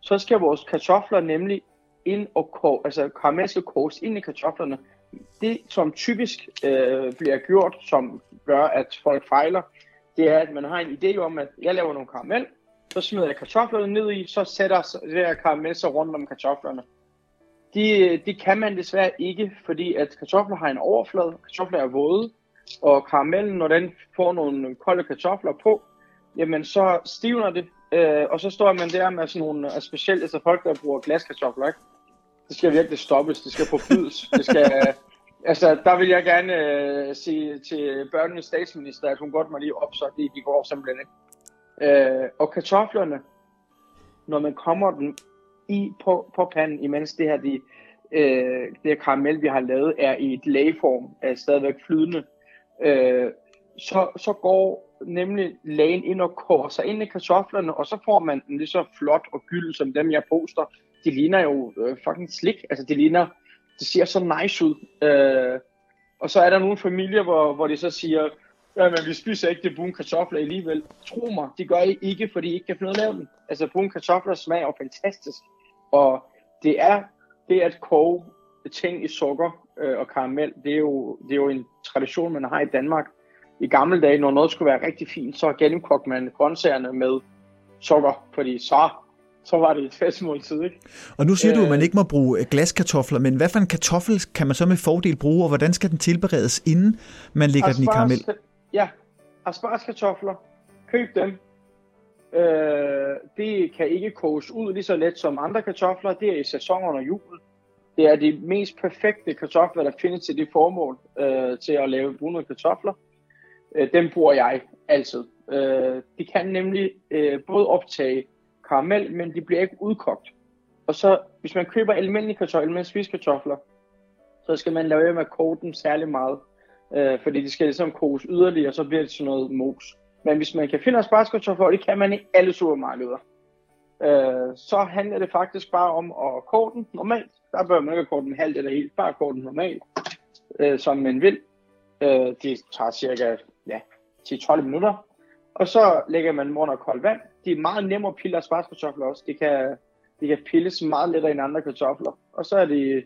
så skal vores kartofler nemlig ind og koge, altså karamel skal koges ind i kartoflerne. Det, som typisk øh, bliver gjort, som gør, at folk fejler, det er, at man har en idé om, at jeg laver nogle karamel, så smider jeg kartoflerne ned i, så sætter det der karamel sig rundt om kartoflerne. De, de kan man desværre ikke, fordi at kartofler har en overflade, kartofler er våde, og karamellen, når den får nogle kolde kartofler på, jamen så stivner det, øh, og så står man der med sådan nogle, altså specielt altså folk, der bruger glaskartofler, ikke? Det skal virkelig stoppes, det skal forbydes, det skal, altså der vil jeg gerne øh, sige til børnenes statsminister, at hun godt må lige op, så de, de går simpelthen ikke. Øh, og kartoflerne, når man kommer den i på, på panden, imens det her, de, øh, det her karamel, vi har lavet, er i et lageform, er stadigvæk flydende, øh, så, så går nemlig lagen ind og koger sig ind i kartoflerne, og så får man den lige så flot og gyld som dem, jeg poster. De ligner jo øh, fucking slik. Altså, de ligner, det ser så nice ud. Øh, og så er der nogle familier, hvor, hvor de så siger, men vi spiser ikke det brune kartofler alligevel. Tro mig, de gør I ikke, fordi I ikke kan finde ud af at lave dem. Altså, brune kartofler smager jo fantastisk. Og det er det at koge ting i sukker øh, og karamel, det er, jo, det er jo en tradition, man har i Danmark. I gamle dage, når noget skulle være rigtig fint, så gennemkogte man grøntsagerne med sukker, fordi så, så var det et festmåltid. Ikke? Og nu siger øh, du, at man øh. ikke må bruge øh, glaskartofler, men hvad for en kartoffel kan man så med fordel bruge, og hvordan skal den tilberedes, inden man lægger den i karamel? Ja, aspargeskartofler, køb dem. Øh, det kan ikke koges ud lige så let som andre kartofler. Det er i sæson under julen. Det er de mest perfekte kartofler, der findes til det formål øh, til at lave brune kartofler. Øh, dem bruger jeg altid. Øh, de kan nemlig øh, både optage karamel, men de bliver ikke udkogt. Og så, hvis man køber almindelige kartofler, almindelige spiskartofler, så skal man lave med at koge dem særlig meget. Øh, fordi de skal ligesom koges yderligere, og så bliver det sådan noget mos. Men hvis man kan finde aspargeskartofler, og det kan man i alle supermarkeder, øh, så handler det faktisk bare om at koge den normalt. Der bør man ikke koge den halvt eller helt, bare koge den normalt, øh, som man vil. Øh, det tager cirka ja, 10-12 minutter. Og så lægger man dem under koldt vand. Det er meget nemmere at pille aspargeskartofler også. Det kan, de kan pilles meget lettere end andre kartofler. Og så er det,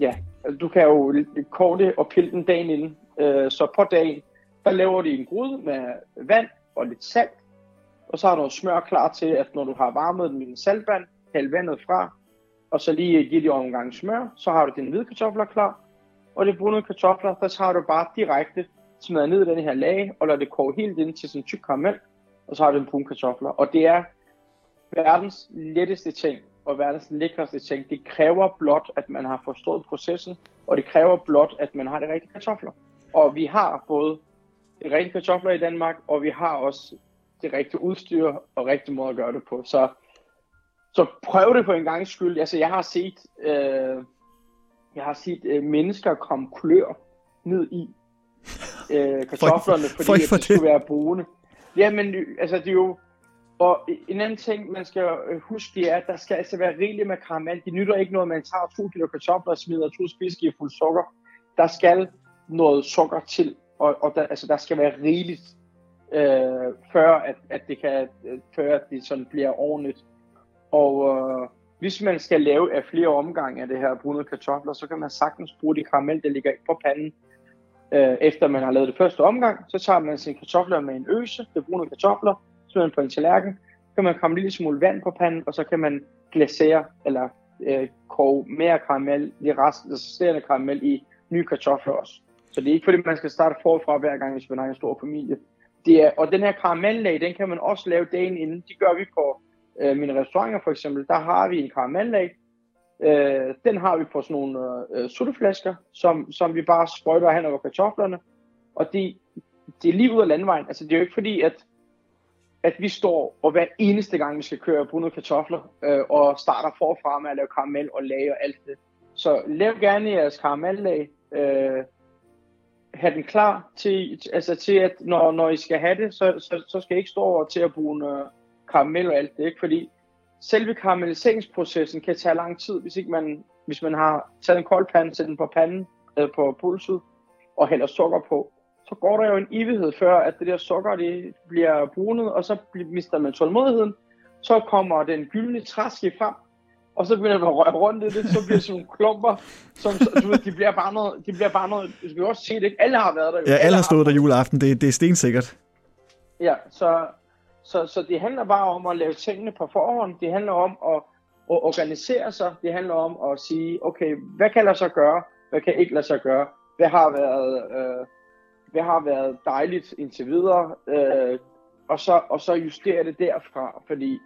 ja, altså, du kan jo koge det og pille den dagen inden. Øh, så på dagen, der laver de en gryde med vand og lidt salt. Og så har du smør klar til, at når du har varmet den i en saltvand, hæld vandet fra, og så lige give det en gang smør, så har du dine hvide kartofler klar. Og de brune kartofler, der tager du bare direkte smadret ned i den her lag, og lader det koge helt ind til sådan en tyk karamel, og så har du en brune kartofler. Og det er verdens letteste ting, og verdens lækreste ting. Det kræver blot, at man har forstået processen, og det kræver blot, at man har de rigtige kartofler. Og vi har både rigtige kartofler i Danmark, og vi har også det rigtige udstyr og rigtig måde at gøre det på. Så, så prøv det på en gang skyld. Altså, jeg har set, øh, jeg har set øh, mennesker komme klør ned i øh, kartoflerne, for, fordi for, for det skulle være brune. Jamen, altså det er jo... Og en anden ting, man skal øh, huske, det er, at der skal altså være rigeligt med karamel. Det nytter ikke noget, at man tager to kilo kartofler og smider to spidskeer fuld sukker. Der skal noget sukker til, og, og der, altså, der skal være rigeligt, øh, før at, at det kan, øh, før at det sådan bliver ordentligt. Og øh, hvis man skal lave af flere omgange af det her brune kartofler, så kan man sagtens bruge det karamel, der ligger på panden, øh, efter man har lavet det første omgang, så tager man sine kartofler med en øse, det brune kartofler, smider på en tallerken, så kan man komme en lille smule vand på panden, og så kan man glasere eller øh, koge mere karamel, de resterende karamel i nye kartofler også. Så det er ikke fordi, man skal starte forfra hver gang, hvis man har en stor familie. Det er, og den her karamellag, den kan man også lave dagen inden. Det gør vi på øh, mine restauranter for eksempel. Der har vi en karamellag, Øh, den har vi på sådan nogle øh, sutteflasker, som, som vi bare sprøjter hen over kartoflerne. Og det, det er lige ud af landvejen. Altså det er jo ikke fordi, at, at vi står og hver eneste gang, vi skal køre brune kartofler, øh, og starter forfra med at lave karamel og lage og alt det. Så lav gerne jeres karamellag. Øh, have den klar til, altså til at når, når I skal have det, så, så, så skal I ikke stå over til at bruge øh, karamel og alt det. Ikke? Fordi selve karamelliseringsprocessen kan tage lang tid, hvis ikke man, hvis man har taget en kold pande, sæt den på panden, øh, på pulset, og hælder sukker på. Så går der jo en evighed før, at det der sukker det bliver brunet, og så mister man tålmodigheden. Så kommer den gyldne træske frem, og så begynder man at røre rundt i det, så bliver det sådan nogle klumper, som, du ved, de bliver bare noget, de bliver bare noget, du skal jo også se det, ikke? Alle har været der. Jo. Ja, alle har stået der juleaften, det, det er stensikkert. Ja, så, så, så det handler bare om at lave tingene på forhånd, det handler om at, at organisere sig, det handler om at sige, okay, hvad kan lade sig gøre, hvad kan ikke lade sig gøre, hvad har været, øh, hvad har været dejligt indtil videre, øh, og, så, og så justere det derfra, fordi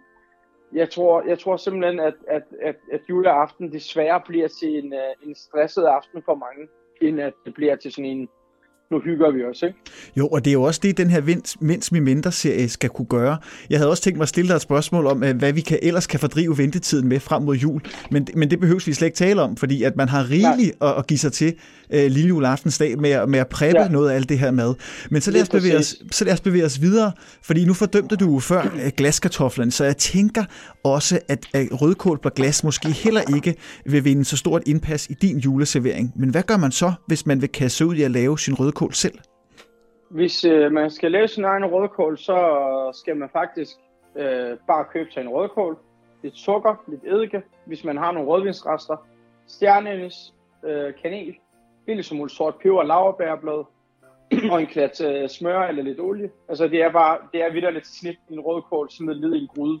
jeg tror, jeg tror simpelthen, at, at, at, at juleaften desværre bliver til en, øh, en stresset aften for mange, end at det bliver til sådan en nu hygger vi os, ikke? Jo, og det er jo også det, den her Mens vi mindre serie skal kunne gøre. Jeg havde også tænkt mig at stille dig et spørgsmål om, øh, hvad vi kan, ellers kan fordrive ventetiden med frem mod jul. Men, men det behøves vi slet ikke tale om, fordi at man har rigeligt at, at give sig til uh, lille juleaftensdag med, med at præppe ja. noget af alt det her mad. Men så lad, os bevæge os, så lad os bevæge os videre, fordi nu fordømte du før uh, glaskartoflen, så jeg tænker også, at uh, rødkål på glas måske heller ikke vil vinde så stort indpas i din juleservering. Men hvad gør man så, hvis man vil kaste ud i at lave sin rødkål rødkål selv? Hvis øh, man skal lave sin egen rødkål, så skal man faktisk øh, bare købe sig en rødkål, lidt sukker, lidt eddike, hvis man har nogle rødvinsrester, stjernenis, øh, kanel, lille smule sort peber, laverbærblad, og en klat øh, smør eller lidt olie. Altså det er bare, det er vidderligt snit en rødkål, smid lidt i en gryde.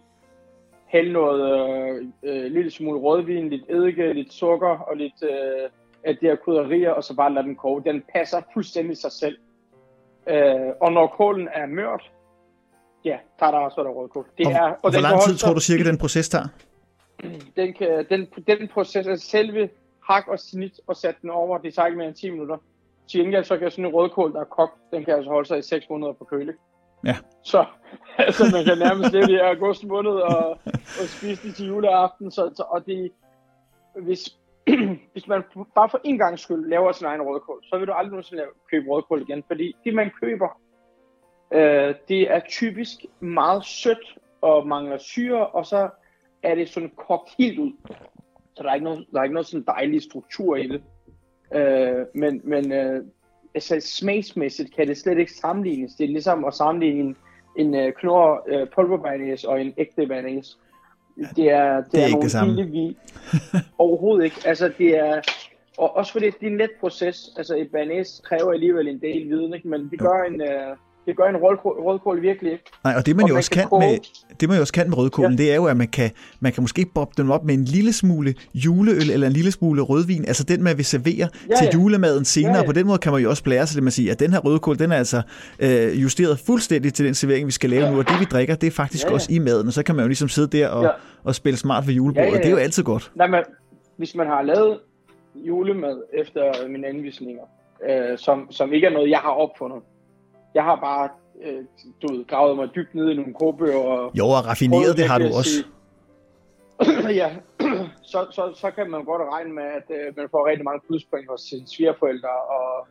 Hæld noget øh, øh, lille smule rødvin, lidt eddike, lidt sukker og lidt øh, af de her krydderier, og så bare lade den koge. Den passer fuldstændig sig selv. Øh, og når kålen er mørt, ja, der er der også der rødkål. Det og, er, og, og hvor lang tid tror du cirka, den proces tager? Den, kan, den, den proces, altså selve hak og snit og sætte den over, det tager ikke mere end 10 minutter. Til gengæld så kan sådan en rødkål, der er kogt, den kan altså holde sig i 6 måneder på køle. Ja. Så altså, man kan nærmest leve i august måned og, og spise det til juleaften. Så, så, og det, hvis, hvis man bare for en gang skyld laver sin egen rødkål, så vil du aldrig nogensinde købe rødkål igen, fordi det man køber, øh, det er typisk meget sødt og mangler syre, og så er det sådan kogt helt ud. Så der er ikke noget, der er ikke noget sådan dejlig struktur i det. Øh, men men øh, altså smagsmæssigt kan det slet ikke sammenlignes. Det er ligesom at sammenligne en, en øh, knor øh, og en ægte mayonnaise. Det er, det, det er, er ikke det samme. vi overhovedet ikke. Altså, det er, og også fordi det er en let proces. Altså, et banæs kræver alligevel en del viden, ikke? men det gør en, uh, det gør en rødkål, rødkål virkelig ikke. Nej, og det man, og jo man også kan, kan med, det man jo også kan med rødkålen, ja. det er jo, at man kan, man kan måske boppe den op med en lille smule juleøl eller en lille smule rødvin, altså den man vil servere ja, ja. til julemaden senere. Ja, ja. På den måde kan man jo også blære sig det, man siger, at den her rødkål, den er altså øh, justeret fuldstændig til den servering, vi skal lave ja. nu, og det vi drikker, det er faktisk ja, ja. også i maden, og så kan man jo ligesom sidde der og, ja. og spille smart ved julebordet, ja, ja, ja. det er jo altid godt. Nej, men hvis man har lavet julemad efter mine anvisninger, øh, som, som ikke er noget, jeg har opfundet, jeg har bare øh, du ved, gravet mig dybt ned i nogle kogebøger. Og jo, og raffineret det har du også. Sige, ja, så, så, så kan man godt regne med, at øh, man får rigtig mange pluspoint hos sine svigerforældre og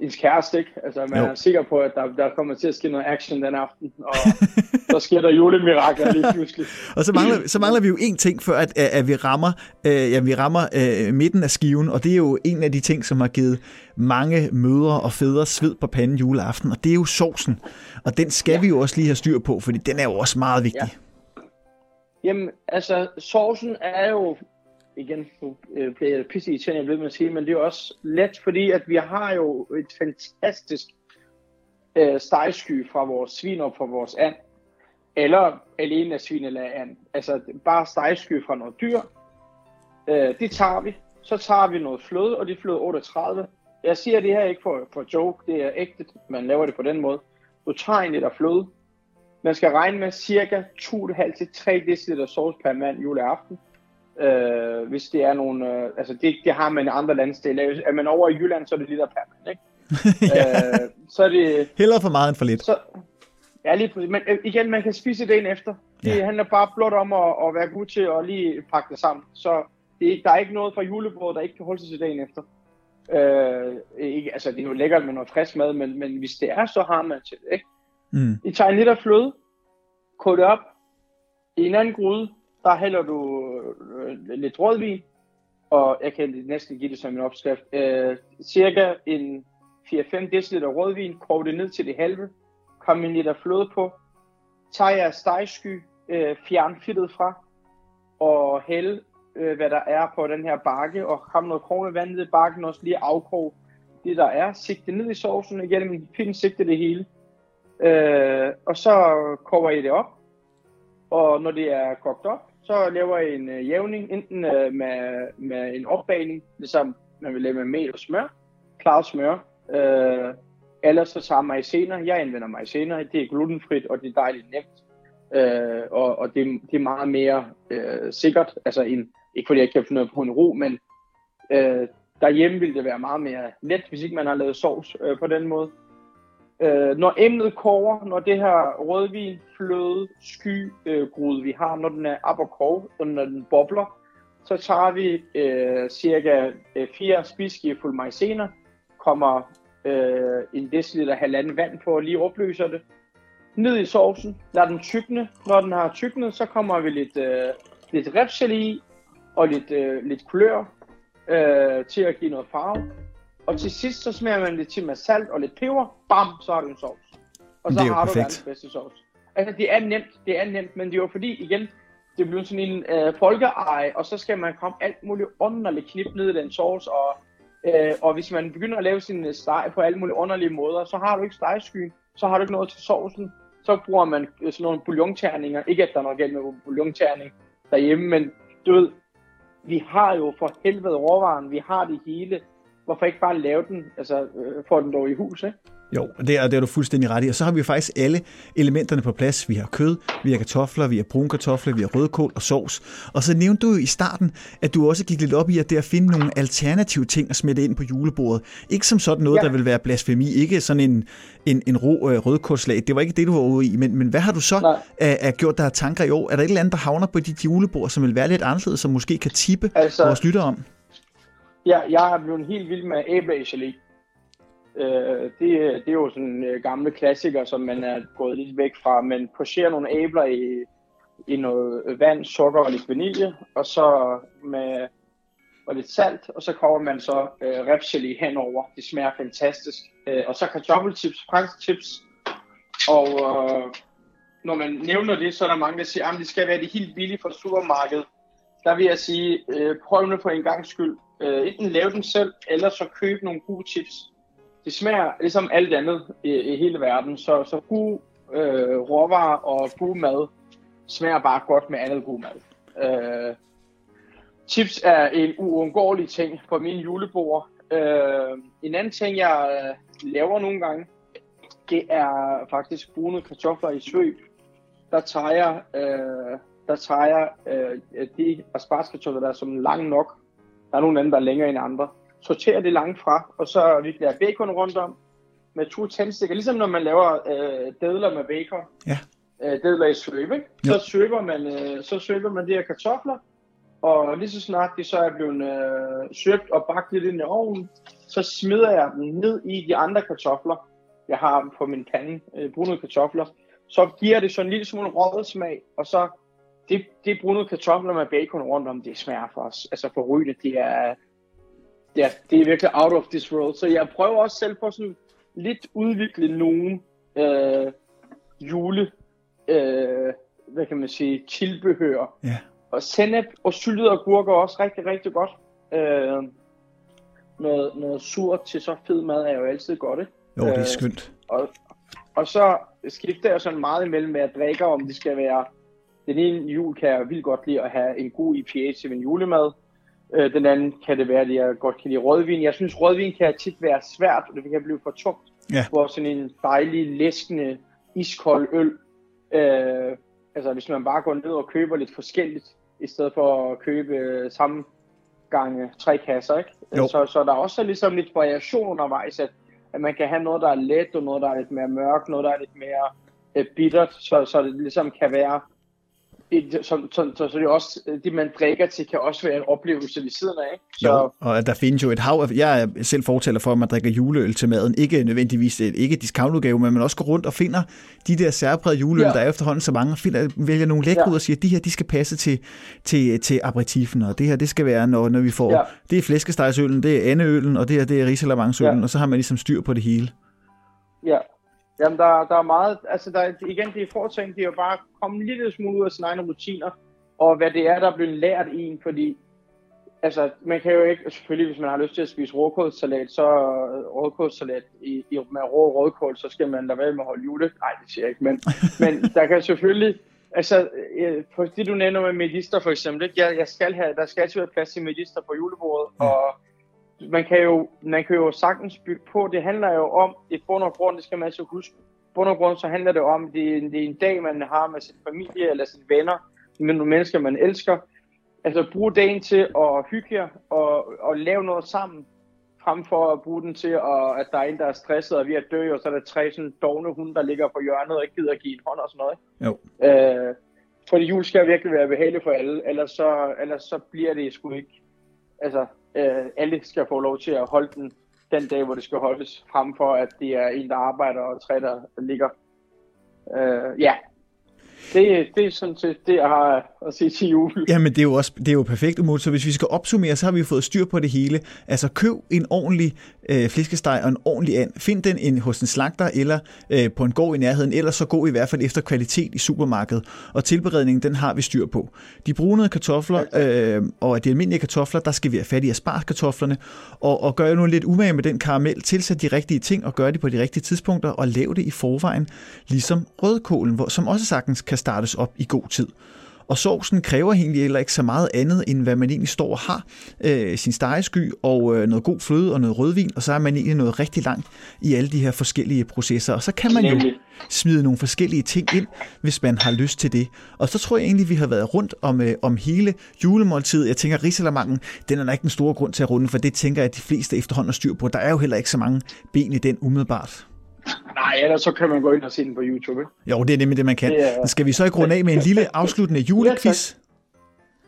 ens kæreste, ikke? Altså, man jo. er sikker på, at der, der kommer til at ske noget action den aften, og så sker der julemirakler lige pludselig. og så mangler, så mangler vi jo en ting, før at, at vi rammer, øh, ja, vi rammer øh, midten af skiven, og det er jo en af de ting, som har givet mange mødre og fædre sved på panden juleaften, og det er jo sovsen. Og den skal ja. vi jo også lige have styr på, fordi den er jo også meget vigtig. Ja. Jamen, altså, sovsen er jo igen, nu øh, bliver jeg pisse i jeg ved at sige, men det er også let, fordi at vi har jo et fantastisk øh, stegsky fra vores svin og fra vores and, eller alene af svin eller and. Altså bare stegsky fra noget dyr. Øh, det tager vi. Så tager vi noget fløde, og det er fløde 38. Jeg siger det her ikke for, for joke, det er ægte, man laver det på den måde. Du tager en liter fløde. Man skal regne med cirka 2,5-3 dl sauce per mand juleaften øh, hvis det er nogle, øh, altså det, det har man i andre landsdele. Er man over i Jylland, så er det lidt per mand, ikke? ja. øh, så er det... Heller for meget end for lidt. Så, ja, lige Men øh, igen, man kan spise det efter. Det ja. handler bare blot om at, at være god til at lige pakke det sammen. Så det, der er ikke noget fra julebordet, der ikke kan holde sig til dagen efter. Øh, ikke, altså, det er jo lækkert med noget frisk mad, men, men hvis det er, så har man til det, ikke? Mm. I tager en liter fløde, kog det op i en anden gryde, der hælder du øh, lidt rødvin, og jeg kan næsten give det som en opskrift. Øh, cirka en 4-5 dl rødvin, kog det ned til det halve, kom en liter fløde på, tag jeg stegsky, øh, fjern fedtet fra, og hælde, øh, hvad der er på den her bakke, og kom noget krone vand ned i bakken, også lige afkog det der er, sigte ned i sovsen igennem en pind, sigte det hele. Øh, og så koger I det op, og når det er kogt op, så laver jeg en øh, jævning, enten øh, med, med en opbagning, ligesom man vil lave med mel og smør, klaret smør, øh, eller så tager maizena, jeg anvender maizena, det er glutenfrit, og det er dejligt nemt, øh, og, og det, det er meget mere øh, sikkert, altså en, ikke fordi jeg ikke kan finde noget på en ro, men øh, derhjemme ville det være meget mere let, hvis ikke man har lavet sovs øh, på den måde. Øh, når emnet koger, når det her rødvin, fløde, sky, øh, grude, vi har, når den er op og koge, og når den bobler, så tager vi øh, cirka øh, 4 spidsgifuld maizena, kommer øh, en deciliter halvanden vand på og lige opløser det. Ned i sovsen, lad den tykne. Når den har tyknet, så kommer vi lidt, øh, lidt repsel i, og lidt, øh, lidt kulør øh, til at give noget farve. Og til sidst, så smager man lidt til med salt og lidt peber. Bam, så har du en sovs. Og så Det er har perfekt. du verdens bedste sovs. Altså, det er nemt, det er nemt, men det er jo fordi, igen, det bliver sådan en øh, folkeeje, og så skal man komme alt muligt underligt knip ned i den sovs, og, øh, og hvis man begynder at lave sin øh, steg på alle mulige underlige måder, så har du ikke stegskyen, så har du ikke noget til sovsen, så bruger man øh, sådan nogle bouillonterninger, ikke at der er noget galt med bouillonterning derhjemme, men du ved, vi har jo for helvede råvaren, vi har det hele, hvorfor ikke bare lave den, altså øh, få den dog i hus, ikke? Jo, det er, det er du fuldstændig ret i. Og så har vi jo faktisk alle elementerne på plads. Vi har kød, vi har kartofler, vi har brune kartofler, vi har rødkål og sovs. Og så nævnte du jo i starten, at du også gik lidt op i at det at finde nogle alternative ting at smette ind på julebordet. Ikke som sådan noget, ja. Der vil være blasfemi. Ikke sådan en, en, en rå øh, rødkålslag. Det var ikke det, du var ude i. Men, men hvad har du så Nej. af, af gjort der af tanker i år? Er der et eller andet, der havner på dit julebord, som vil være lidt anderledes, som måske kan tippe Altså- vores lytter om? Ja, jeg er blevet helt vild med æblegelé. Øh, det, det er jo sådan en øh, gamle klassiker, som man er gået lidt væk fra. Man pocherer nogle æbler i, i noget vand, sukker og lidt vanilje, og så med og lidt salt, og så kommer man så øh, repgelé henover. Det smager fantastisk. Øh, og så kartoffelchips, fransk chips. Og øh, når man nævner det, så er der mange, der siger, at det skal være det helt billige fra supermarkedet. Der vil jeg sige, øh, prøv nu for en gang skyld. Øh, enten lave den selv, eller så køb nogle gode chips. Det smager ligesom alt andet i, i hele verden, så, så god øh, råvarer og god mad smager bare godt med andet god mad. Øh, chips er en uundgåelig ting på min julebord. Øh, en anden ting, jeg øh, laver nogle gange, det er faktisk brune kartofler i svøb. Der tager jeg, øh, der tager jeg øh, de aspargeskartofler, der er som lang nok. Der er nogle andre, der er længere end andre. Sorterer det langt fra, og så vikler jeg bacon rundt om med to tændstikker. Ligesom når man laver øh, dadler med bacon. Ja. Øh, dadler i svøb, ikke? Jo. Så svøber man, øh, så svøber man de her kartofler, og lige så snart de så er blevet øh, søbt og bagt lidt ind i ovnen, så smider jeg dem ned i de andre kartofler, jeg har på min pande, øh, brune kartofler. Så giver det sådan en lille smule røget smag, og så det, det brune kartofler med bacon rundt om, det smager for os. Altså for rygende, det er, det er, det er virkelig out of this world. Så jeg prøver også selv på sådan lidt udvikle nogle øh, jule, øh, hvad kan man sige, tilbehør. Ja. Og sennep og syltede agurker er også rigtig, rigtig godt. Øh, noget, noget surt til så fed mad er jo altid godt, ikke? Jo, det er Øh, skønt. Og, og så skifter jeg sådan meget imellem, hvad jeg drikker, om det skal være... Den ene jul kan jeg vildt godt lide at have en god IPA til min julemad. Øh, den anden kan det være, at jeg godt kan lide rødvin. Jeg synes, rødvin kan tit være svært, og det kan blive for tungt. Ja. Hvor sådan en dejlig, læskende, iskold øl, øh, altså hvis man bare går ned og køber lidt forskelligt, i stedet for at købe øh, samme gange tre kasser, ikke? Jo. Så, så der er også ligesom lidt variation undervejs, at, at man kan have noget, der er let, og noget, der er lidt mere mørkt, noget, der er lidt mere øh, bittert, så, så det ligesom kan være et, som, som, så, så det også, det man drikker til, kan også være en oplevelse ved siden af. Så, Jo, og der findes jo et hav af, jeg er selv fortaler for, at man drikker juleøl til maden. Ikke nødvendigvis et, ikke discountudgave, men man også går rundt og finder de der særprægede juleøl, ja. Der er efterhånden så mange, finder, vælger nogle lækre Ja. ud og siger, at de her, de skal passe til, til, til aperitifen, og det her, det skal være, når, når vi får, Ja. det er flæskestegsøllen, det er andeølen, og det her, det er risalamangsøllen, ja. Ja. og så har man ligesom styr på det hele. Ja. Jamen, der, der er meget, altså der, er- igen, det er fortænkt, det er jo bare at komme en lille smule ud af sine egne rutiner, og hvad det er, der er blevet lært en, fordi, altså, man kan jo ikke, selvfølgelig, hvis man har lyst til at spise råkålssalat, så råkålssalat i, i, med rå rødkål, så skal man lade være med at holde jule. Nej, det siger jeg ikke, men, men der kan selvfølgelig, altså, øh, på det du nævner med medister for eksempel, ikke? Jeg, jeg skal have, der skal altid være plads til medister på julebordet, og man kan, jo, man kan jo sagtens bygge på. Det handler jo om, i bund og grund, det skal man altså huske, i bund og grund så handler det om, det er, det er en dag, man har med sin familie eller sine venner, med nogle mennesker, man elsker. Altså bruge dagen til at hygge jer og, og lave noget sammen, frem for at bruge den til, at, at der er en, der er stresset og er ved at dø, og så er der tre sådan dogne hunde, der ligger på hjørnet og ikke gider at give en hånd og sådan noget. Jo. Øh, fordi jul skal virkelig være behageligt for alle, ellers så, ellers så bliver det sgu ikke. Altså, øh, alle skal få lov til at holde den den dag, hvor det skal holdes, frem for at det er en, der arbejder og tre, der ligger. Øh, ja, det, det er sådan set det, jeg har at sige til jul. Jamen, det er jo også det er jo perfekt, Umut. Så hvis vi skal opsummere, så har vi jo fået styr på det hele. Altså, køb en ordentlig øh, flæskesteg og en ordentlig and. Find den en, hos en slagter eller øh, på en gård i nærheden, ellers så gå i hvert fald efter kvalitet i supermarkedet. Og tilberedningen, den har vi styr på. De brunede kartofler øh, og de almindelige kartofler, der skal vi have fat i aspargeskartoflerne. Og, og gør nu lidt umage med den karamel. Tilsæt de rigtige ting og gør det på de rigtige tidspunkter og lav det i forvejen, ligesom rødkålen, hvor, som også sagtens kan startes op i god tid. Og sovsen kræver egentlig heller ikke så meget andet, end hvad man egentlig står og har. Øh, sin stegesky og øh, noget god fløde og noget rødvin, og så er man egentlig nået rigtig langt i alle de her forskellige processer. Og så kan man jo smide nogle forskellige ting ind, hvis man har lyst til det. Og så tror jeg egentlig, vi har været rundt om, øh, om hele julemåltidet. Jeg tænker, risalamangen, den er der ikke den store grund til at runde, for det tænker jeg, at de fleste efterhånden har styr på. Der er jo heller ikke så mange ben i den umiddelbart. Nej, ellers så kan man gå ind og se den på YouTube. Ikke? Jo, det er nemlig det, man kan. Det er- skal vi så ikke runde af med en lille afsluttende julequiz?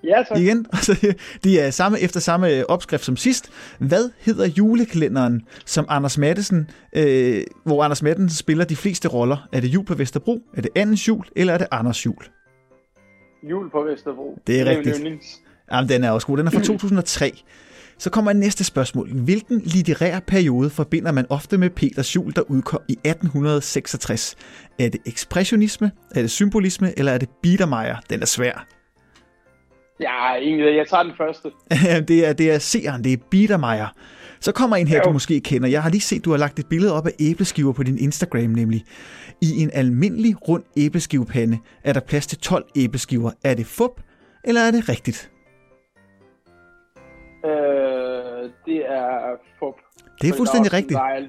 Ja, tak. igen. Altså, de er samme, efter samme opskrift som sidst. Hvad hedder julekalenderen, som Anders Mattesen, øh, hvor Anders Mattesen spiller de fleste roller? Er det jul på Vesterbro? Er det Andens jul? Eller er det Anders jul? Jul på Vesterbro. Det er min rigtigt. yndlings. Jamen, den er også god. Den er fra 2003. Så kommer næste spørgsmål. Hvilken litterær periode forbinder man ofte med Peters jul, der udkom i 1866? Er det ekspressionisme, er det symbolisme, eller er det Biedermeier? Den er svær. Ja, egentlig, jeg tager den første. det er, det er seeren, det er Biedermeier. Så kommer en her, Jo. du måske kender. Jeg har lige set, du har lagt et billede op af æbleskiver på din Instagram, nemlig. I en almindelig rund æbleskivepande er der plads til 12 æbleskiver. Er det fup, eller er det rigtigt? Øh, det er fup. Det er fuldstændig der er, rigtigt. Der er,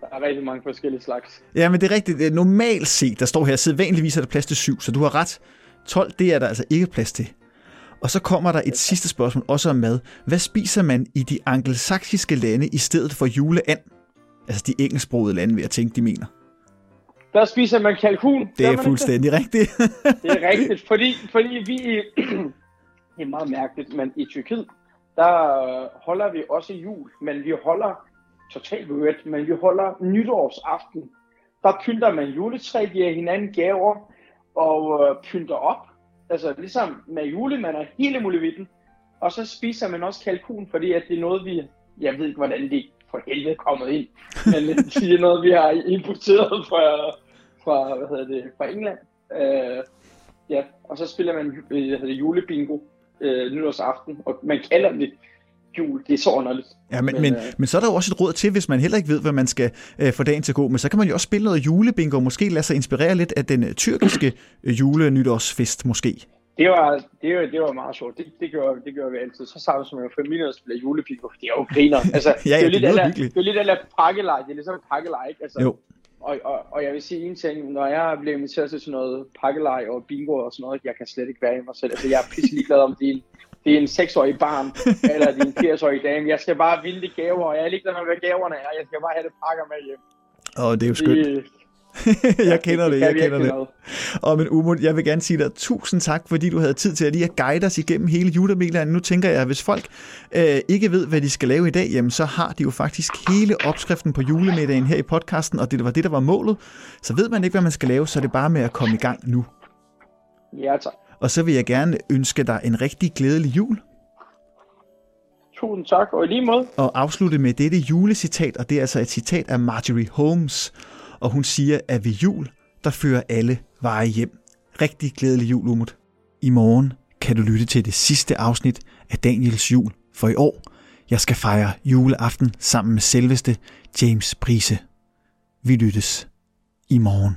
der er rigtig mange forskellige slags. Ja, men det er rigtigt. Det Normalt set, der står her, sædvanligvis er der plads til 7, så du har ret. 12, det er der altså ikke plads til. Og så kommer der et sidste spørgsmål, også om mad. Hvad spiser man i de angelsaksiske lande i stedet for juleand? Altså de engelsksprogede lande, vil jeg tænke, de mener. Der spiser man kalkun. Det er fuldstændig rigtigt. Det er rigtigt, fordi, fordi vi i, det er meget mærkeligt, men i Tyrkiet, der øh, holder vi også jul, men vi holder totalt weird, men vi holder nytårsaften. Der pynter man juletræ, giver hinanden gaver og øh, pynter op. Altså ligesom med julemanden og hele muligheden. Og så spiser man også kalkun, fordi at det er noget, vi... Jeg ved ikke, hvordan det for helvede er kommet ind. Men det er noget, vi har importeret fra, fra, hvad hedder det, fra England. Øh, Ja, og så spiller man hvad hedder det, julebingo øh, nytårsaften, og man kalder det jul. Det er så underligt. Ja, men, Men, men, øh, men så er der jo også et råd til, hvis man heller ikke ved, hvad man skal øh, få dagen til at gå. Men så kan man jo også spille noget julebingo, og måske lade sig inspirere lidt af den øh, tyrkiske øh, julenytårsfest, måske. Det var, det var, det var meget sjovt. Det, det, gjorde, det gjorde vi altid. Så sammen som en familie og spiller julebingo. Det er jo griner. Altså, Ja, ja, det er jo lidt det er lidt eller pakkelej. Det er ligesom pakkelej, ikke? Altså, Jo. Og, og, og jeg vil sige en ting, når jeg bliver inviteret til sådan noget pakkelej og bingo og sådan noget, jeg kan slet ikke være i mig selv. Altså, jeg er pisse ligeglad om det er en, det er en 6-årig barn, eller det er en 80-årig dame. Jeg skal bare vinde de gaver, og jeg er ligeglad med, hvad gaverne er. Jeg skal bare have det pakker med hjem. Og det er jo skønt. Det, jeg kender det, jeg kender det. Og men Umut, jeg vil gerne sige dig tusind tak, fordi du havde tid til at lige at guide os igennem hele julemiddagen. Nu tænker jeg, at hvis folk øh, ikke ved, hvad de skal lave i dag, jamen så har de jo faktisk hele opskriften på julemiddagen her i podcasten, og det var det, der var målet. Så ved man ikke, hvad man skal lave, så er det bare med at komme i gang nu. Ja, tak. Og så vil jeg gerne ønske dig en rigtig glædelig jul. Tusind tak, og i lige måde. Og afslutte med dette julecitat, og det er altså et citat af Marjorie Holmes. Og hun siger, at ved jul, der fører alle veje hjem. Rigtig glædelig jul, Umut. I morgen kan du lytte til det sidste afsnit af Daniels jul for i år. Jeg skal fejre juleaften sammen med selveste James Prise. Vi lyttes i morgen.